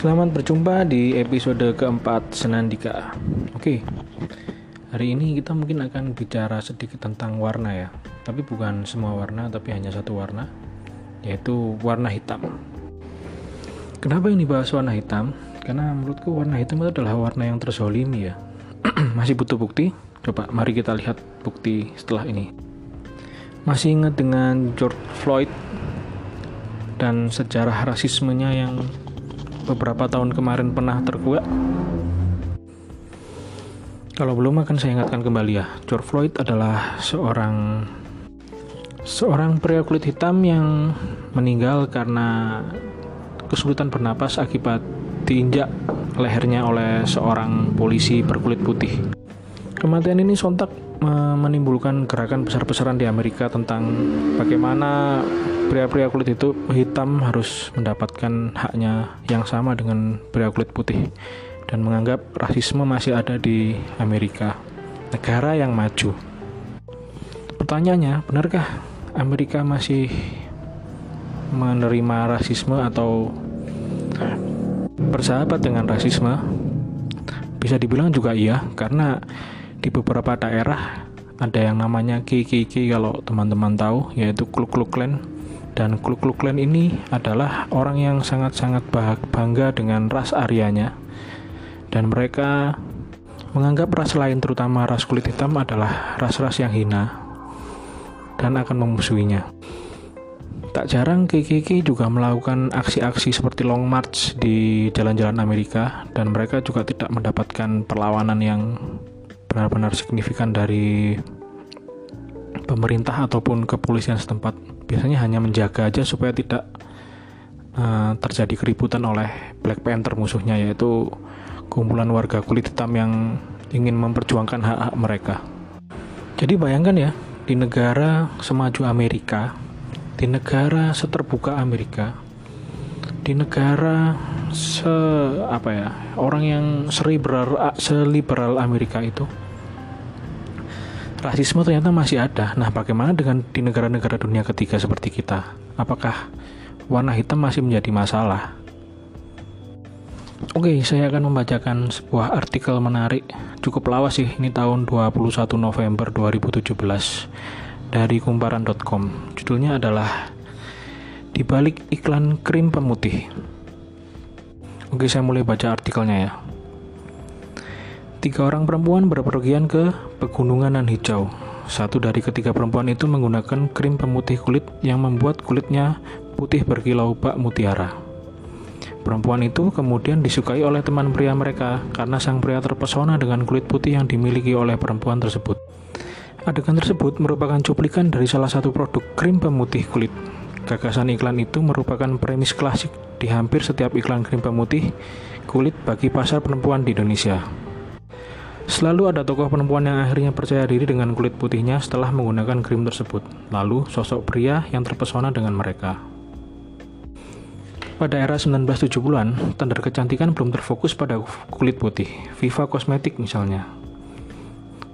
Selamat berjumpa di episode keempat Senandika. Oke, hari ini kita mungkin akan bicara sedikit tentang warna ya, tapi bukan semua warna, tapi hanya satu warna, yaitu warna hitam. Kenapa ini bahas warna hitam? Karena menurutku warna hitam itu adalah warna yang terzolimi ya. Masih butuh bukti? Coba mari kita lihat bukti setelah ini. Masih ingat dengan George Floyd dan sejarah rasismenya yang beberapa tahun kemarin pernah terkuak? Kalau belum akan saya ingatkan kembali ya, George Floyd adalah seorang seorang pria kulit hitam yang meninggal karena kesulitan bernapas akibat diinjak lehernya oleh seorang polisi berkulit putih. Kematian ini sontak menimbulkan gerakan besar-besaran di Amerika tentang bagaimana pria-pria kulit itu hitam harus mendapatkan haknya yang sama dengan pria kulit putih dan menganggap rasisme masih ada di Amerika, negara yang maju. Pertanyaannya, benarkah Amerika masih menerima rasisme atau bersahabat dengan rasisme? Bisa dibilang juga iya, karena di beberapa daerah ada yang namanya KKK kalau teman-teman tahu, yaitu Ku Klux Klan dan Ku Klux Klan ini adalah orang yang sangat-sangat bangga dengan ras Aryanya dan mereka menganggap ras lain terutama ras kulit hitam adalah ras-ras yang hina dan akan memusuhinya. Tak jarang KKK juga melakukan aksi-aksi seperti long march di jalan-jalan Amerika dan mereka juga tidak mendapatkan perlawanan yang benar-benar signifikan dari pemerintah ataupun kepolisian setempat biasanya hanya menjaga aja supaya tidak uh, terjadi keributan oleh Black Panther musuhnya yaitu kumpulan warga kulit hitam yang ingin memperjuangkan hak-hak mereka. Jadi bayangkan ya, di negara semaju Amerika, di negara seterbuka Amerika, di negara se apa ya, orang yang seriberal seliberal Amerika itu rasisme ternyata masih ada. Nah, bagaimana dengan di negara-negara dunia ketiga seperti kita? Apakah warna hitam masih menjadi masalah? Oke, saya akan membacakan sebuah artikel menarik. Cukup lawas sih, ini tahun 21 November 2017 dari kumparan.com. Judulnya adalah Di balik iklan krim pemutih. Oke, saya mulai baca artikelnya ya. Tiga orang perempuan berpergian ke pegunungan nan hijau. Satu dari ketiga perempuan itu menggunakan krim pemutih kulit yang membuat kulitnya putih berkilau bak mutiara. Perempuan itu kemudian disukai oleh teman pria mereka karena sang pria terpesona dengan kulit putih yang dimiliki oleh perempuan tersebut. Adegan tersebut merupakan cuplikan dari salah satu produk krim pemutih kulit. Gagasan iklan itu merupakan premis klasik di hampir setiap iklan krim pemutih kulit bagi pasar perempuan di Indonesia. Selalu ada tokoh perempuan yang akhirnya percaya diri dengan kulit putihnya setelah menggunakan krim tersebut. Lalu, sosok pria yang terpesona dengan mereka. Pada era 1970-an, standar kecantikan belum terfokus pada kulit putih. Viva Cosmetic misalnya.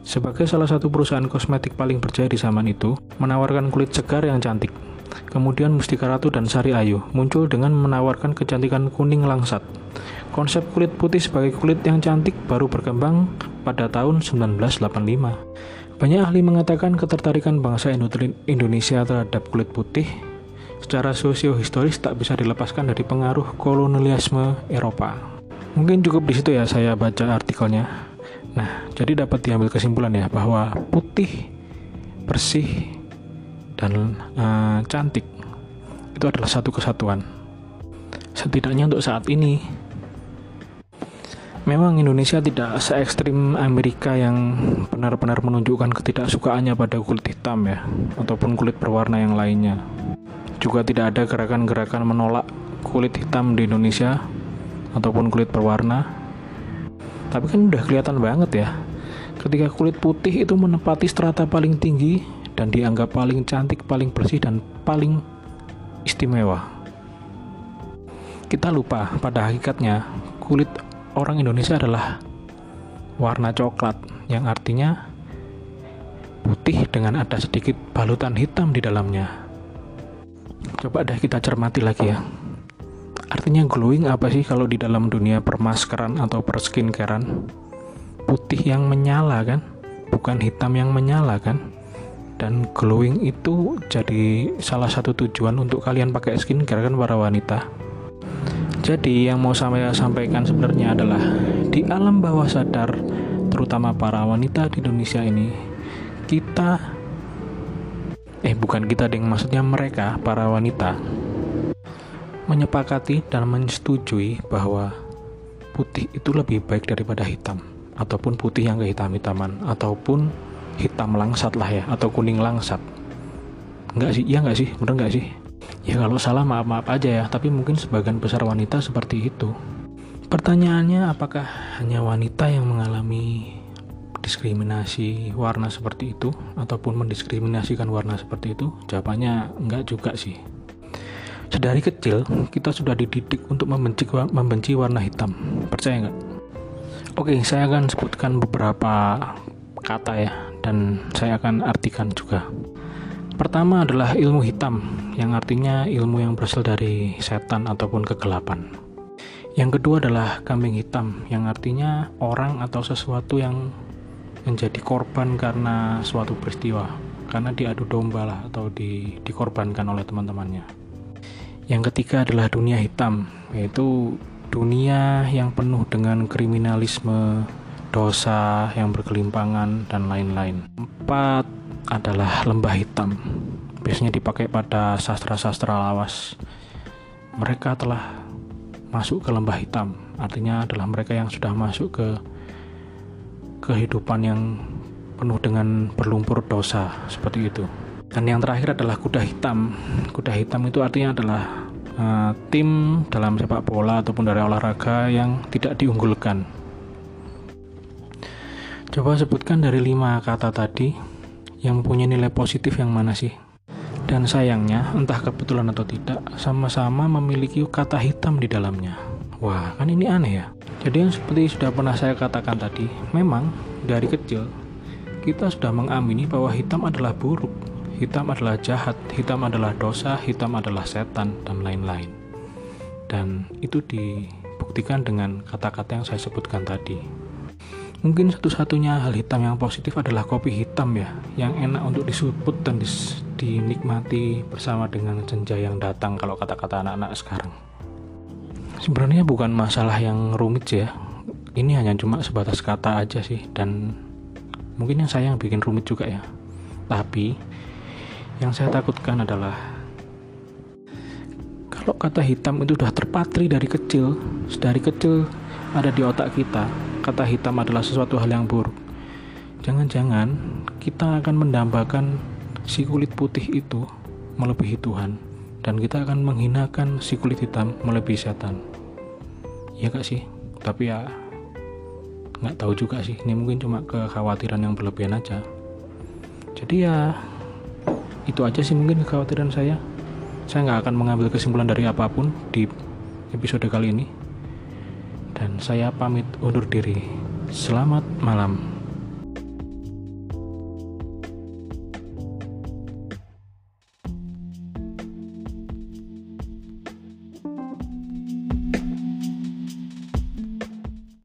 Sebagai salah satu perusahaan kosmetik paling berjaya di zaman itu, menawarkan kulit segar yang cantik. Kemudian Mustika Ratu dan Sari Ayu muncul dengan menawarkan kecantikan kuning langsat. Konsep kulit putih sebagai kulit yang cantik baru berkembang pada tahun 1985. Banyak ahli mengatakan ketertarikan bangsa Indonesia terhadap kulit putih secara sosio-historis tak bisa dilepaskan dari pengaruh kolonialisme Eropa. Mungkin cukup di situ ya saya baca artikelnya. Nah, jadi dapat diambil kesimpulan ya bahwa putih, bersih, dan uh, cantik itu adalah satu kesatuan. Setidaknya untuk saat ini Memang Indonesia tidak se ekstrim Amerika yang benar-benar menunjukkan ketidaksukaannya pada kulit hitam ya, ataupun kulit berwarna yang lainnya. Juga tidak ada gerakan-gerakan menolak kulit hitam di Indonesia ataupun kulit berwarna. Tapi kan udah kelihatan banget ya, ketika kulit putih itu menempati strata paling tinggi dan dianggap paling cantik, paling bersih dan paling istimewa. Kita lupa pada hakikatnya kulit orang Indonesia adalah warna coklat yang artinya putih dengan ada sedikit balutan hitam di dalamnya. Coba deh kita cermati lagi ya. Artinya glowing apa sih kalau di dalam dunia permaskeran atau perskincarean? Putih yang menyala kan? Bukan hitam yang menyala kan? Dan glowing itu jadi salah satu tujuan untuk kalian pakai skincare kan para wanita. Jadi yang mau saya sampaikan sebenarnya adalah di alam bawah sadar terutama para wanita di Indonesia ini kita eh bukan kita ding maksudnya mereka para wanita menyepakati dan menyetujui bahwa putih itu lebih baik daripada hitam ataupun putih yang kehitam-hitaman ataupun hitam langsat lah ya atau kuning langsat. Enggak sih? Iya enggak sih? Bener enggak sih? Ya kalau salah maaf-maaf aja ya tapi mungkin sebagian besar wanita seperti itu. Pertanyaannya apakah hanya wanita yang mengalami diskriminasi warna seperti itu ataupun mendiskriminasikan warna seperti itu? Jawabannya enggak juga sih. Sedari kecil, kita sudah dididik untuk membenci, membenci warna hitam. Percaya nggak? Oke, saya akan sebutkan beberapa kata ya, dan saya akan artikan juga. Pertama adalah ilmu hitam, yang artinya ilmu yang berasal dari setan ataupun kegelapan. Yang kedua adalah kambing hitam, yang artinya orang atau sesuatu yang menjadi korban karena suatu peristiwa, karena diadu domba lah atau di, dikorbankan oleh teman-temannya. Yang ketiga adalah dunia hitam, yaitu dunia yang penuh dengan kriminalisme, dosa yang berkelimpangan, dan lain-lain. Empat adalah lembah hitam, biasanya dipakai pada sastra-sastra lawas. Mereka telah masuk ke lembah hitam, artinya adalah mereka yang sudah masuk ke kehidupan yang penuh dengan berlumpur dosa, seperti itu. Dan yang terakhir adalah kuda hitam. Kuda hitam itu artinya adalah uh, tim dalam sepak bola ataupun dari olahraga yang tidak diunggulkan. Coba sebutkan dari lima kata tadi yang punya nilai positif yang mana sih? Dan sayangnya, entah kebetulan atau tidak, sama-sama memiliki kata hitam di dalamnya. Wah, kan ini aneh ya. Jadi yang seperti sudah pernah saya katakan tadi, memang dari kecil kita sudah mengamini bahwa hitam adalah buruk hitam adalah jahat, hitam adalah dosa, hitam adalah setan, dan lain-lain. Dan itu dibuktikan dengan kata-kata yang saya sebutkan tadi. Mungkin satu-satunya hal hitam yang positif adalah kopi hitam ya, yang enak untuk disuput dan dis dinikmati bersama dengan senja yang datang kalau kata-kata anak-anak sekarang. Sebenarnya bukan masalah yang rumit ya, ini hanya cuma sebatas kata aja sih dan mungkin yang saya yang bikin rumit juga ya. Tapi yang saya takutkan adalah kalau kata hitam itu sudah terpatri dari kecil, dari kecil ada di otak kita, kata hitam adalah sesuatu hal yang buruk. Jangan-jangan kita akan mendambakan si kulit putih itu melebihi Tuhan dan kita akan menghinakan si kulit hitam melebihi setan. Ya gak sih? Tapi ya nggak tahu juga sih. Ini mungkin cuma kekhawatiran yang berlebihan aja. Jadi ya itu aja sih mungkin kekhawatiran saya saya nggak akan mengambil kesimpulan dari apa pun di episode kali ini dan saya pamit undur diri. Selamat malam